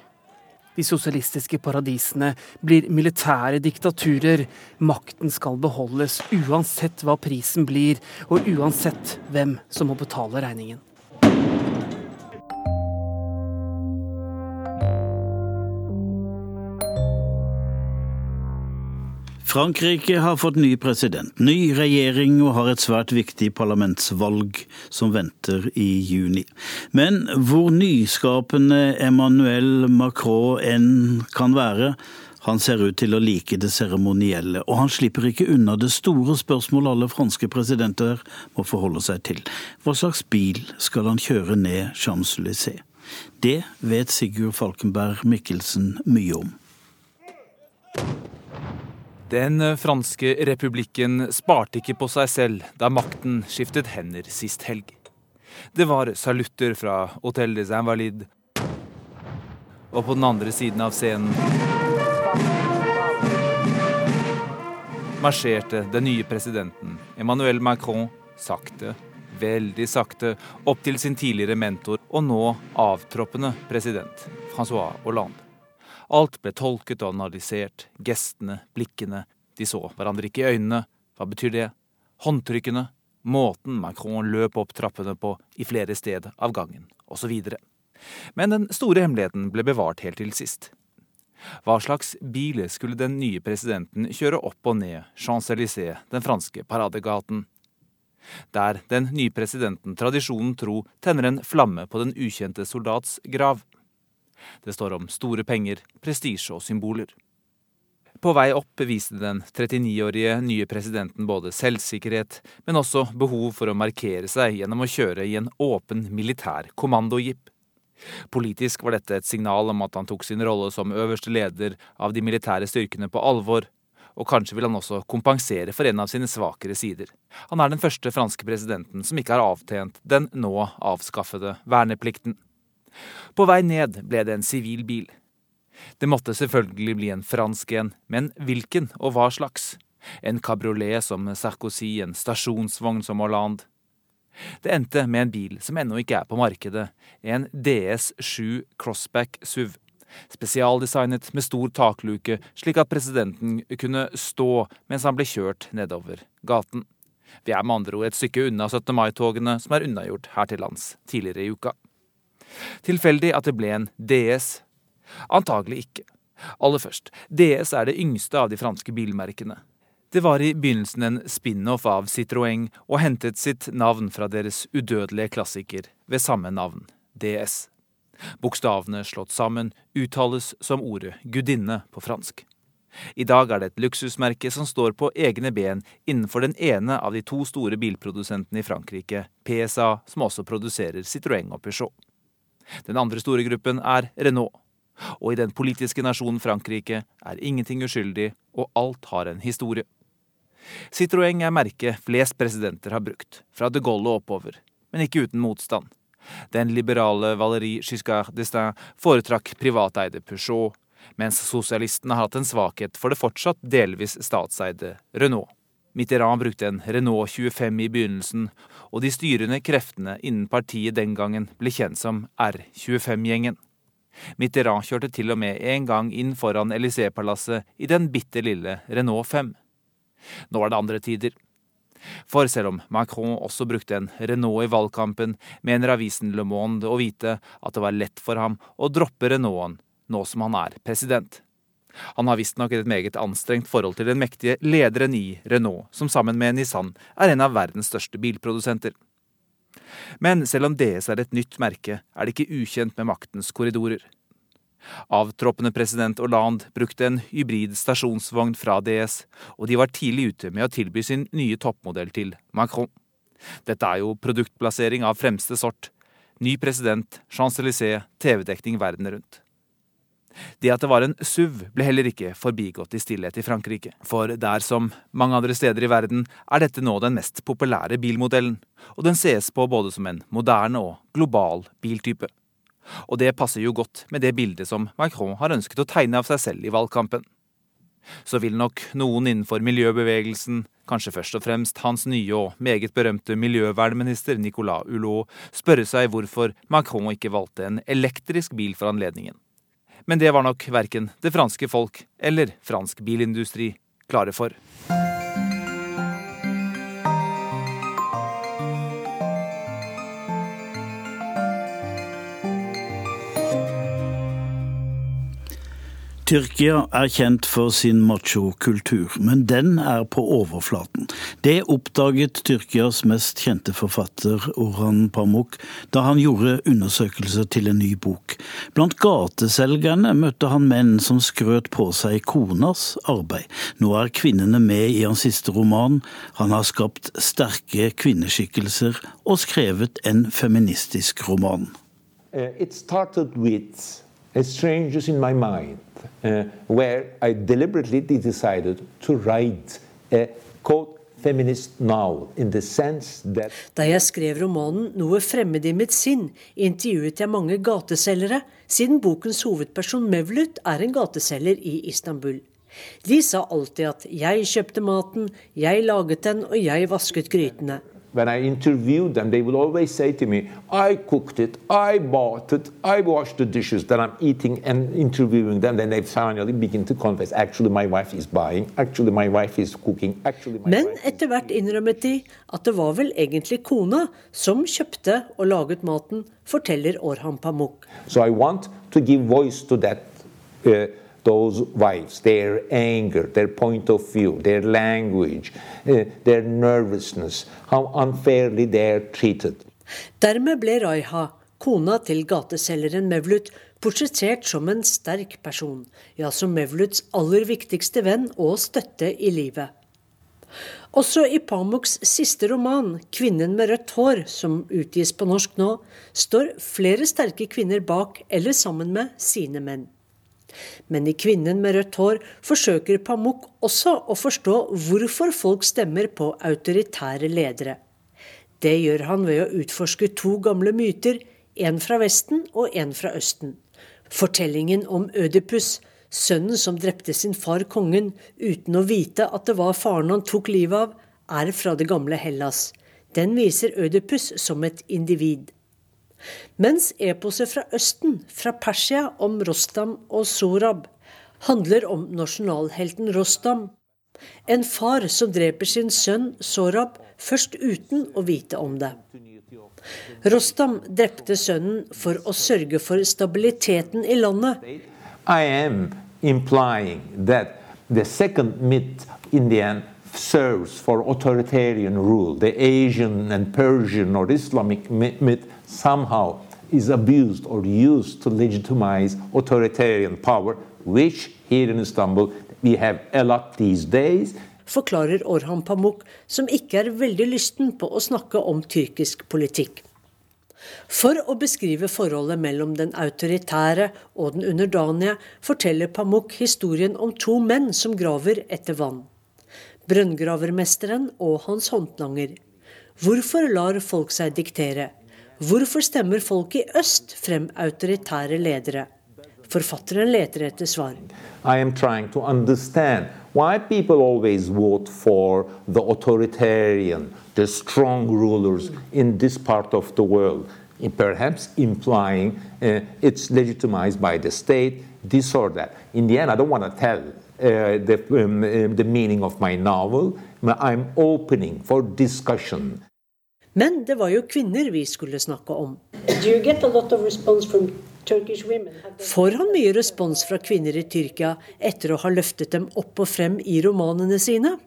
De sosialistiske paradisene blir militære diktaturer. Makten skal beholdes uansett hva prisen blir, og uansett hvem som må betale regningen. Frankrike har fått ny president, ny regjering og har et svært viktig parlamentsvalg som venter i juni. Men hvor nyskapende Emmanuel Macron enn kan være, han ser ut til å like det seremonielle, og han slipper ikke unna det store spørsmålet alle franske presidenter må forholde seg til. Hva slags bil skal han kjøre ned Champs-Élysées? Det vet Sigurd Falkenberg Mikkelsen mye om. Den franske republikken sparte ikke på seg selv da makten skiftet hender sist helg. Det var salutter fra Hotell des Invalides, og på den andre siden av scenen marsjerte den nye presidenten Emmanuel Macron sakte, veldig sakte, opp til sin tidligere mentor og nå avtroppende president Francois Hollande. Alt ble tolket og analysert. Gestene, blikkene. De så hverandre ikke i øynene. Hva betyr det? Håndtrykkene. Måten Macron løp opp trappene på i flere steder av gangen, osv. Men den store hemmeligheten ble bevart helt til sist. Hva slags bil skulle den nye presidenten kjøre opp og ned Champs-Élysées, den franske paradegaten? Der den nye presidenten tradisjonen tro tenner en flamme på den ukjente soldats grav. Det står om store penger, prestisje og symboler. På vei opp viste den 39-årige nye presidenten både selvsikkerhet, men også behov for å markere seg gjennom å kjøre i en åpen militær kommandojeep. Politisk var dette et signal om at han tok sin rolle som øverste leder av de militære styrkene på alvor, og kanskje vil han også kompensere for en av sine svakere sider. Han er den første franske presidenten som ikke har avtjent den nå avskaffede verneplikten. På vei ned ble det en sivil bil. Det måtte selvfølgelig bli en fransk en, men hvilken og hva slags? En kabriolet som Sarkozy, en stasjonsvogn som Hollande. Det endte med en bil som ennå ikke er på markedet, en DS7 Crossback SUV. Spesialdesignet med stor takluke, slik at presidenten kunne stå mens han ble kjørt nedover gaten. Vi er med andre ord et stykke unna 17. mai-togene som er unnagjort her til lands tidligere i uka. Tilfeldig at det ble en DS? Antagelig ikke. Aller først, DS er det yngste av de franske bilmerkene. Det var i begynnelsen en spin-off av Citroën og hentet sitt navn fra deres udødelige klassiker ved samme navn, DS. Bokstavene slått sammen uttales som ordet gudinne på fransk. I dag er det et luksusmerke som står på egne ben innenfor den ene av de to store bilprodusentene i Frankrike, PSA, som også produserer Citroën og Peugeot. Den andre store gruppen er Renault. Og i den politiske nasjonen Frankrike er ingenting uskyldig, og alt har en historie. Citroën er merket flest presidenter har brukt, fra de Gaulle og oppover, men ikke uten motstand. Den liberale Valérie Giscard d'Estaing foretrakk privateide Peugeot, mens sosialistene har hatt en svakhet for det fortsatt delvis statseide Renault. Mitterrand brukte en Renault 25 i begynnelsen, og de styrende kreftene innen partiet den gangen ble kjent som R25-gjengen. Mitterrand kjørte til og med en gang inn foran Élysée-palasset i den bitte lille Renault 5. Nå er det andre tider. For selv om Macron også brukte en Renault i valgkampen, mener avisen Le Monde å vite at det var lett for ham å droppe Renaulten nå som han er president. Han har visstnok et meget anstrengt forhold til den mektige lederen i Renault, som sammen med Nissan er en av verdens største bilprodusenter. Men selv om DS er et nytt merke, er det ikke ukjent med maktens korridorer. Avtroppende president Hollande brukte en hybrid stasjonsvogn fra DS, og de var tidlig ute med å tilby sin nye toppmodell til Macron. Dette er jo produktplassering av fremste sort. Ny president, Champs-Élysées, TV-dekning verden rundt. Det at det var en SUV, ble heller ikke forbigått i stillhet i Frankrike. For der som mange andre steder i verden er dette nå den mest populære bilmodellen, og den ses på både som en moderne og global biltype. Og det passer jo godt med det bildet som Macron har ønsket å tegne av seg selv i valgkampen. Så vil nok noen innenfor miljøbevegelsen, kanskje først og fremst hans nye og meget berømte miljøvernminister Nicolas Hulot, spørre seg hvorfor Macron ikke valgte en elektrisk bil for anledningen. Men det var nok verken det franske folk eller fransk bilindustri klare for. Tyrkia er kjent for sin machokultur, men den er på overflaten. Det oppdaget Tyrkias mest kjente forfatter Orhan Pamuk da han gjorde undersøkelser til en ny bok. Blant gateselgerne møtte han menn som skrøt på seg konas arbeid. Nå er kvinnene med i hans siste roman. Han har skapt sterke kvinneskikkelser og skrevet en feministisk roman. Uh, it started strangers in my mind, uh, where I deliberately decided to write a quote Da jeg skrev romanen 'Noe fremmed i mitt sinn', intervjuet jeg mange gateselgere, siden bokens hovedperson Mevlut er en gateselger i Istanbul. De sa alltid at 'jeg kjøpte maten, jeg laget den og jeg vasket grytene'. When I interviewed them, they would always say to me, I cooked it, I bought it, I washed the dishes that I'm eating and interviewing them. Then they finally begin to confess, actually my wife is buying, actually my wife is cooking, actually my Men etter hvert innrømmet de at det var vel egentlig kona som kjøpte og laget maten, forteller Orhan Pamuk. So I want to give voice to that uh, those wives, their anger, their point of view, their language, uh, their nervousness, how unfairly they are treated. Dermed ble Raiha, kona til gateselgeren Mevlut, portrettert som en sterk person, ja, som Mevluts aller viktigste venn og støtte i livet. Også i Pamuks siste roman, 'Kvinnen med rødt hår', som utgis på norsk nå, står flere sterke kvinner bak eller sammen med sine menn. Men i 'Kvinnen med rødt hår' forsøker Pamuk også å forstå hvorfor folk stemmer på autoritære ledere. Det gjør han ved å utforske to gamle myter, en fra Vesten og en fra Østen. Fortellingen om Ødipus, sønnen som drepte sin far kongen uten å vite at det var faren han tok livet av, er fra det gamle Hellas. Den viser Ødipus som et individ. Mens eposet fra Østen, fra Persia, om Rostam og Sorab, handler om nasjonalhelten Rostam. En far som dreper sin sønn Sorab først uten å vite om det. Rostam drepte sønnen for å sørge for stabiliteten i landet. I am implying that the second myth in the end serves for authoritarian rule. The Asian and Persian or Islamic myth somehow is abused or used to legitimize authoritarian power, which here in Istanbul we have a lot these days. Forklarer Orhan Pamuk, som ikke er veldig lysten på å snakke om tyrkisk politikk. For å beskrive forholdet mellom den autoritære og den underdanige, forteller Pamuk historien om to menn som graver etter vann. Brønngravermesteren og hans håndlanger. Hvorfor lar folk seg diktere? Hvorfor stemmer folk i øst frem autoritære ledere? Forfatteren leter etter svar. Why people always vote for the authoritarian, the strong rulers in this part of the world, perhaps implying uh, it's legitimized by the state, this or that. In the end, I don't want to tell uh, the, um, uh, the meaning of my novel. I'm opening for discussion. Men det var jo kvinner vi skulle snakke om. Får han mye respons fra kvinner i Tyrkia etter å ha løftet dem opp og frem i romanene sine?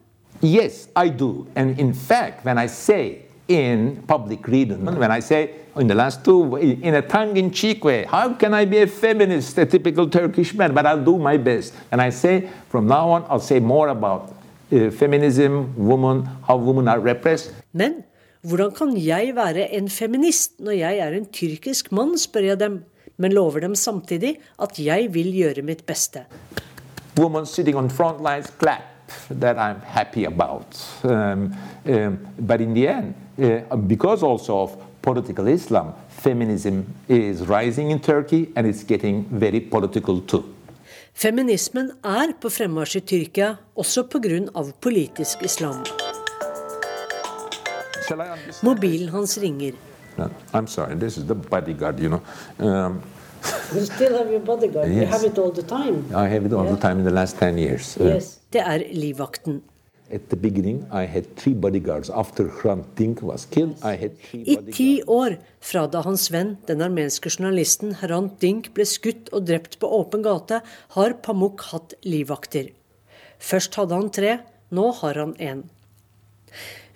Yes, I do. And in fact, when I say in public reading, when I say in the last two, in a tongue-in-cheek way, how can I be a feminist, a typical Turkish man? But I'll do my best. And I say, from now on, I'll say more about uh, feminism, women, how women are repressed. Men hvordan kan jeg være en feminist når jeg er en tyrkisk mann, spør jeg dem, men lover dem samtidig at jeg vil gjøre mitt beste. Women sitting on front lines clap that I'm happy about. Um, um, but in the end, uh, because also of political Islam, feminism is rising in Turkey and it's getting very political too. Feminismen er på fremmarsj i Tyrkia, også pga. politisk islam. Mobilen hans ringer. I'm sorry, this is the bodyguard, you know. Um, you still have your bodyguard? Yes. You have it all the time? I have it all yeah. the time in the last 10 years. Yes. Det er livvakten. At the beginning, I had three bodyguards. After Hrant Dink was killed, I had three I ti år fra da hans venn, den armenske journalisten Hrant Dink, ble skutt og drept på åpen gate, har Pamuk hatt livvakter. Først hadde han tre, nå har han én.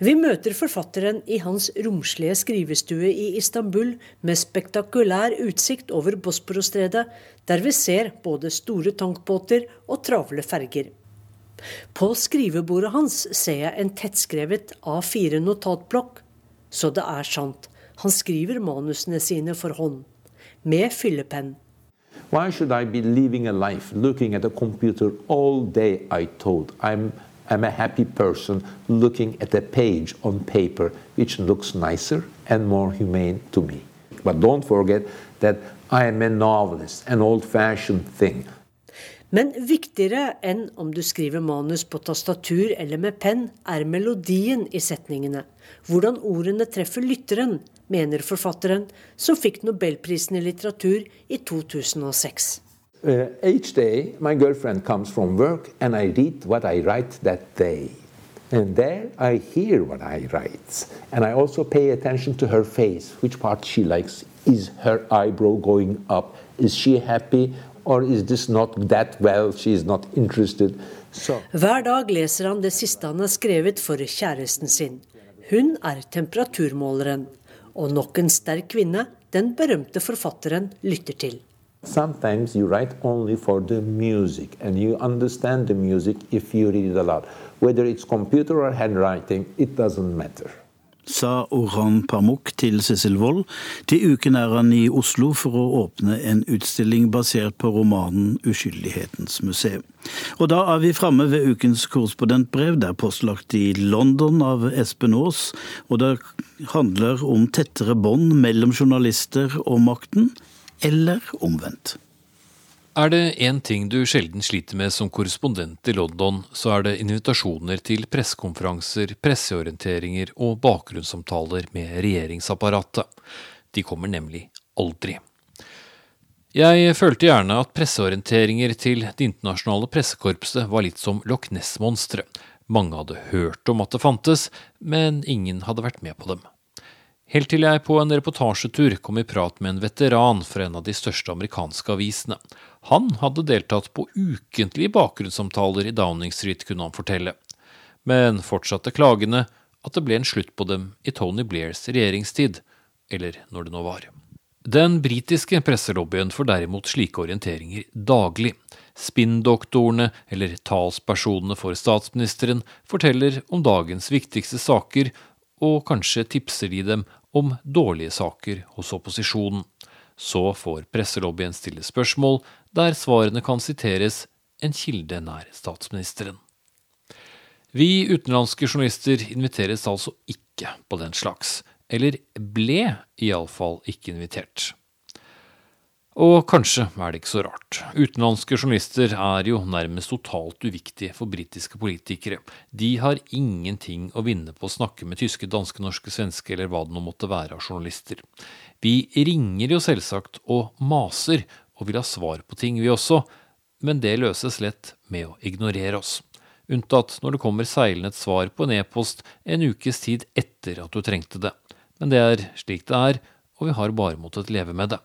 Vi møter forfatteren i hans romslige skrivestue i Istanbul med spektakulær utsikt over Bosporosstredet, der vi ser både store tankbåter og travle ferger. På skrivebordet hans ser jeg en tettskrevet A4-notatblokk. Så det er sant, han skriver manusene sine for hånd. Med fyllepenn. Why should I be living a life looking at a computer all day, I I'm a happy person looking at a page on paper which looks nicer and more humane to me. But don't forget that I am a novelist, an old fashioned thing. Men viktigere enn om du skriver manus på tastatur eller med penn, er melodien i setningene. Hvordan ordene treffer lytteren, mener forfatteren, som fikk nobelprisen i litteratur i 2006. Uh, each day, my girlfriend comes from work, and I read what I write that day. And there I hear what I write. And I also pay attention to her face, which part she likes. Is her eyebrow going up? Is she happy? or is this not that well, she is not interested. So. Hver dag leser han det siste han har skrevet for kjæresten sin. Hun er temperaturmåleren. Og nok en sterk kvinne den berømte forfatteren lytter til. Sometimes you write only for the music, and you understand the music if you read it aloud. Whether it's computer or handwriting, it doesn't matter sa Orhan Pamuk til Sissel Wold. Til uken er han i Oslo for å åpne en utstilling basert på romanen 'Uskyldighetens museum'. Og da er vi framme ved ukens korrespondentbrev. Det er postlagt i London av Espen Aas, og det handler om tettere bånd mellom journalister og makten, eller omvendt. Er det én ting du sjelden sliter med som korrespondent i London, så er det invitasjoner til pressekonferanser, presseorienteringer og bakgrunnssamtaler med regjeringsapparatet. De kommer nemlig aldri. Jeg følte gjerne at presseorienteringer til Det internasjonale pressekorpset var litt som Loch Ness-monstre. Mange hadde hørt om at det fantes, men ingen hadde vært med på dem. Helt til jeg på en reportasjetur kom i prat med en veteran fra en av de største amerikanske avisene. Han hadde deltatt på ukentlige bakgrunnssamtaler i Downing Street, kunne han fortelle, men fortsatte klagende at det ble en slutt på dem i Tony Blairs regjeringstid, eller når det nå var. Den britiske presselobbyen får derimot slike orienteringer daglig. Spinndoktorene, eller talspersonene for statsministeren, forteller om dagens viktigste saker, og kanskje tipser de dem om dårlige saker hos opposisjonen. Så får presselobbyen stille spørsmål der svarene kan siteres en kilde nær statsministeren. Vi utenlandske journalister inviteres altså ikke på den slags, eller ble iallfall ikke invitert. Og kanskje er det ikke så rart. Utenlandske journalister er jo nærmest totalt uviktige for britiske politikere. De har ingenting å vinne på å snakke med tyske, danske, norske, svenske eller hva det nå måtte være av journalister. Vi ringer jo selvsagt og maser og vil ha svar på ting, vi også, men det løses lett med å ignorere oss. Unntatt når det kommer seilende et svar på en e-post en ukes tid etter at du trengte det. Men det er slik det er, og vi har bare måttet leve med det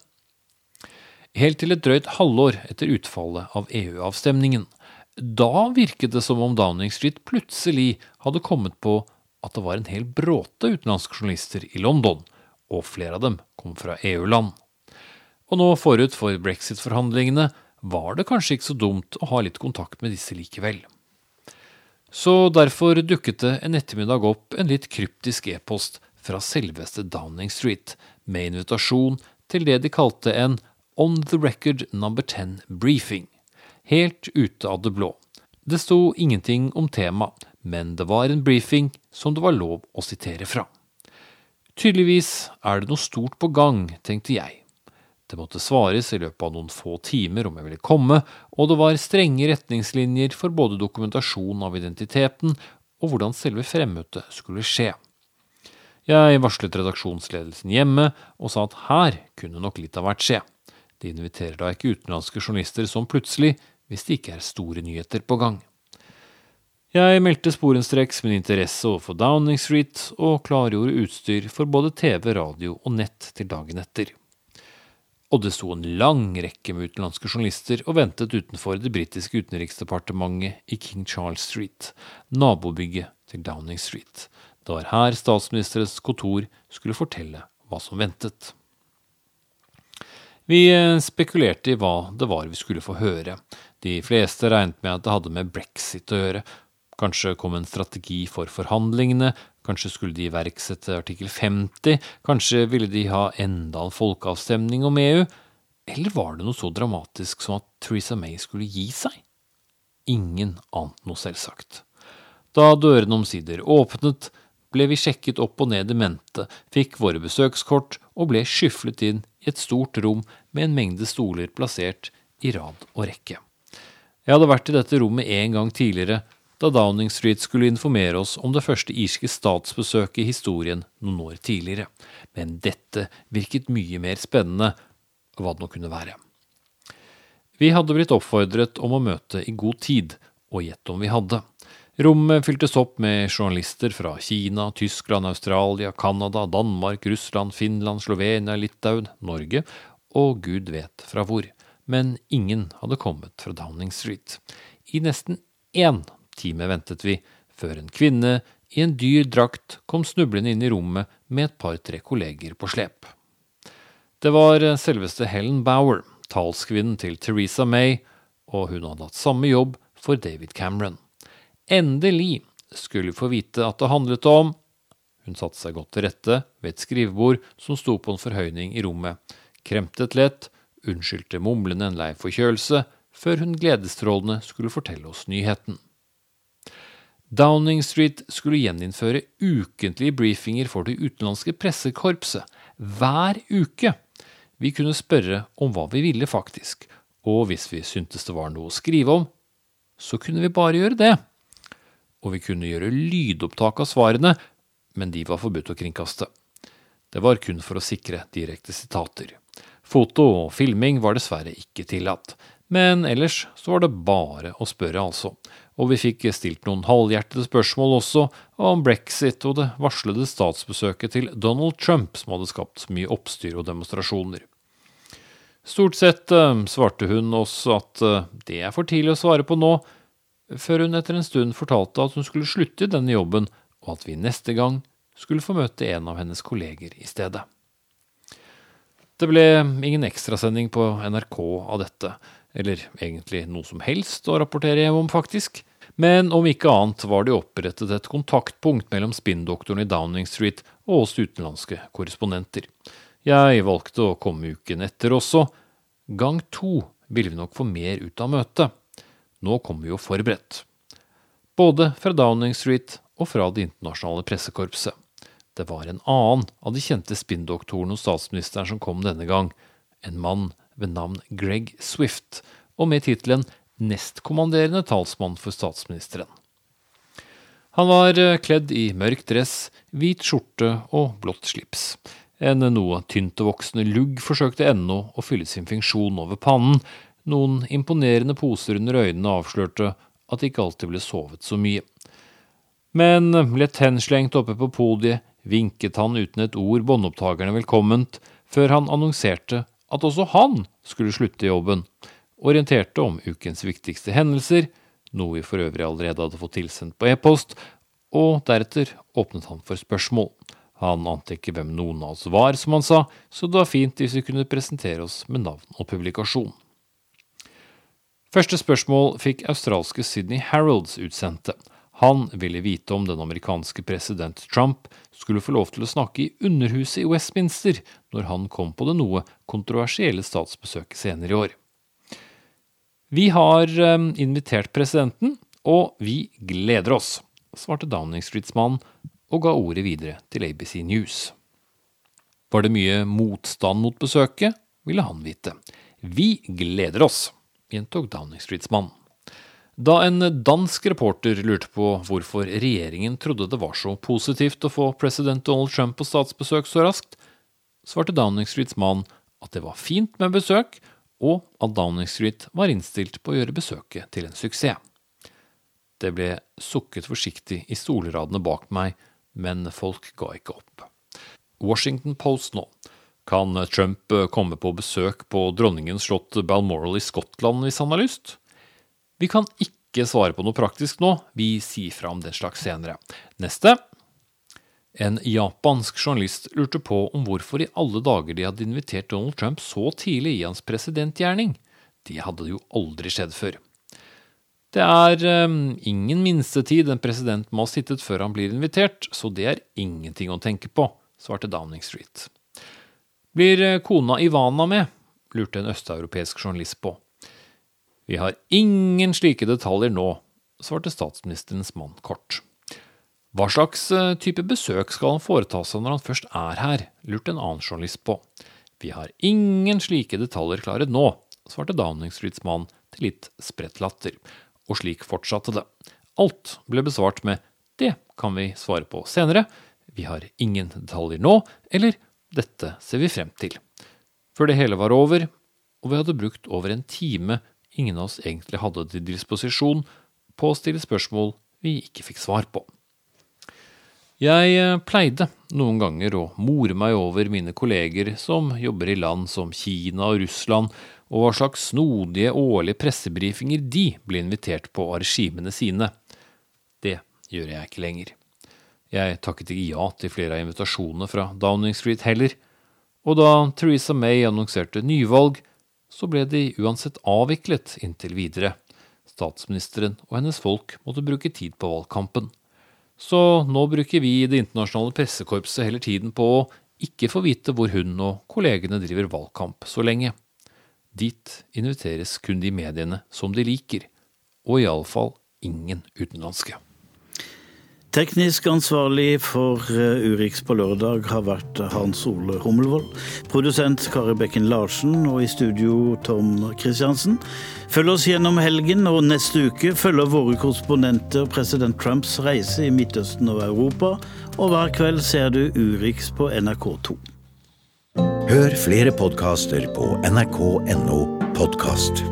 helt til et drøyt halvår etter utfallet av EU-avstemningen. Da virket det som om Downing Street plutselig hadde kommet på at det var en hel bråte utenlandske journalister i London, og flere av dem kom fra EU-land. Og nå forut for brexit-forhandlingene var det kanskje ikke så dumt å ha litt kontakt med disse likevel. Så derfor dukket det en ettermiddag opp en litt kryptisk e-post fra selveste Downing Street, med invitasjon til det de kalte en On the Record Number 10 Briefing, helt ute av det blå. Det sto ingenting om tema, men det var en briefing som det var lov å sitere fra. Tydeligvis er det noe stort på gang, tenkte jeg. Det måtte svares i løpet av noen få timer om jeg ville komme, og det var strenge retningslinjer for både dokumentasjon av identiteten og hvordan selve fremmøtet skulle skje. Jeg varslet redaksjonsledelsen hjemme og sa at her kunne nok litt av hvert skje. De inviterer da ikke utenlandske journalister som plutselig, hvis det ikke er store nyheter på gang. Jeg meldte sporenstreks min interesse overfor Downing Street, og klargjorde utstyr for både TV, radio og nett til dagen etter. Og det sto en lang rekke med utenlandske journalister og ventet utenfor det britiske utenriksdepartementet i King Charles Street, nabobygget til Downing Street. Det var her statsministerens kontor skulle fortelle hva som ventet. Vi eh, spekulerte i hva det var vi skulle få høre. De fleste regnet med at det hadde med brexit å gjøre. Kanskje kom en strategi for forhandlingene, kanskje skulle de iverksette artikkel 50, kanskje ville de ha enda en folkeavstemning om EU, eller var det noe så dramatisk som at Theresa May skulle gi seg? Ingen ante noe selvsagt. Da dørene omsider åpnet, ble vi sjekket opp og ned i mente, fikk våre besøkskort og ble skyflet inn i et stort rom med en mengde stoler plassert i rad og rekke. Jeg hadde vært i dette rommet en gang tidligere, da Downing Street skulle informere oss om det første irske statsbesøket i historien noen år tidligere. Men dette virket mye mer spennende, hva det nå kunne være. Vi hadde blitt oppfordret om å møte i god tid, og gjett om vi hadde. Rommet fyltes opp med journalister fra Kina, Tyskland, Australia, Canada, Danmark, Russland, Finland, Slovenia, Litauen, Norge og gud vet fra hvor. Men ingen hadde kommet fra Downing Street. I nesten én time ventet vi, før en kvinne i en dyr drakt kom snublende inn i rommet med et par-tre kolleger på slep. Det var selveste Helen Bower, talskvinnen til Teresa May, og hun hadde hatt samme jobb for David Cameron. Endelig skulle få vite at det handlet om Hun satte seg godt til rette ved et skrivebord som sto på en forhøyning i rommet, kremtet lett, unnskyldte mumlende en lei forkjølelse, før hun gledesstrålende skulle fortelle oss nyheten. Downing Street skulle gjeninnføre ukentlige briefinger for det utenlandske pressekorpset. Hver uke! Vi kunne spørre om hva vi ville, faktisk, og hvis vi syntes det var noe å skrive om, så kunne vi bare gjøre det og vi kunne gjøre lydopptak av svarene, men de var forbudt å kringkaste. Det var kun for å sikre direkte sitater. Foto og filming var dessverre ikke tillatt, men ellers så var det bare å spørre, altså. Og vi fikk stilt noen halvhjertede spørsmål også om brexit og det varslede statsbesøket til Donald Trump, som hadde skapt så mye oppstyr og demonstrasjoner. Stort sett eh, svarte hun oss at eh, det er for tidlig å svare på nå, før hun etter en stund fortalte at hun skulle slutte i denne jobben, og at vi neste gang skulle få møte en av hennes kolleger i stedet. Det ble ingen ekstrasending på NRK av dette, eller egentlig noe som helst å rapportere hjem om, faktisk. Men om ikke annet var det opprettet et kontaktpunkt mellom spinndoktoren i Downing Street og oss utenlandske korrespondenter. Jeg valgte å komme uken etter også. Gang to ville vi nok få mer ut av møtet. Nå kommer vi jo forberedt. Både fra Downing Street og fra Det internasjonale pressekorpset. Det var en annen av de kjente spinndoktorene hos statsministeren som kom denne gang. En mann ved navn Greg Swift, og med tittelen nestkommanderende talsmann for statsministeren. Han var eh, kledd i mørk dress, hvit skjorte og blått slips. En noe tyntvoksende lugg forsøkte ennå å fylle sin funksjon over pannen, noen imponerende poser under øynene avslørte at det ikke alltid ble sovet så mye. Men lett henslengt oppe på podiet vinket han uten et ord båndopptakerne velkomment, før han annonserte at også han skulle slutte i jobben, orienterte om ukens viktigste hendelser, noe vi for øvrig allerede hadde fått tilsendt på e-post, og deretter åpnet han for spørsmål. Han ante ikke hvem noen av oss var, som han sa, så det var fint hvis vi kunne presentere oss med navn og publikasjon. Første spørsmål fikk australske Sydney Harolds utsendte. Han ville vite om den amerikanske president Trump skulle få lov til å snakke i Underhuset i Westminster når han kom på det noe kontroversielle statsbesøket senere i år. Vi har um, invitert presidenten, og vi gleder oss, svarte Downing Streets mann og ga ordet videre til ABC News. Var det mye motstand mot besøket, ville han vite. Vi gleder oss gjentok Downing Streets mann. Da en dansk reporter lurte på hvorfor regjeringen trodde det var så positivt å få president Donald Trump på statsbesøk så raskt, svarte Downing Streets mann at det var fint med besøk, og at Downing Street var innstilt på å gjøre besøket til en suksess. Det ble sukket forsiktig i stolradene bak meg, men folk ga ikke opp. Washington Post nå. Kan Trump eh, komme på besøk på dronningens slott Balmoral i Skottland hvis han har lyst? Vi kan ikke svare på noe praktisk nå, vi sier fra om den slags senere. Neste. En japansk journalist lurte på om hvorfor i alle dager de hadde invitert Donald Trump så tidlig i hans presidentgjerning. Det hadde jo aldri skjedd før. Det er um, ingen minstetid en president må ha sittet før han blir invitert, så det er ingenting å tenke på, svarte Downing Street. Blir eh, kona Ivana med? lurte en østeuropeisk journalist på. Vi har ingen slike detaljer nå, svarte statsministerens mann kort. Hva slags eh, type besøk skal han foreta seg når han først er her, lurte en annen journalist på. Vi har ingen slike detaljer klare nå, svarte Downing Streets mann til litt spredt latter. Og slik fortsatte det. Alt ble besvart med 'det kan vi svare på senere', 'vi har ingen detaljer nå', eller 'dette ser vi frem til'. Før det hele var over, og vi hadde brukt over en time ingen av oss egentlig hadde til disposisjon på å stille spørsmål vi ikke fikk svar på. Jeg eh, pleide noen ganger å more meg over mine kolleger som jobber i land som Kina og Russland, og hva slags snodige årlige pressebrifinger de ble invitert på av regimene sine. Det gjør jeg ikke lenger. Jeg takket ikke ja til flere av invitasjonene fra Downing Street heller, og da Theresa May annonserte nyvalg, så ble de uansett avviklet inntil videre. Statsministeren og hennes folk måtte bruke tid på valgkampen. Så nå bruker vi i det internasjonale pressekorpset heller tiden på å ikke få vite hvor hun og kollegene driver valgkamp så lenge. Dit inviteres kun de mediene som de liker, og iallfall ingen utenlandske. Teknisk ansvarlig for eh, Urix på lørdag har vært Hans Ole Hummelvold. Produsent Kari Bekken Larsen og i studio Tom Christiansen. Følg oss gjennom helgen, og neste uke følger våre korrespondenter president Trumps reise i Midtøsten og Europa. Og hver kveld ser du Urix på NRK2. Hør flere podkaster på nrk.no podkast.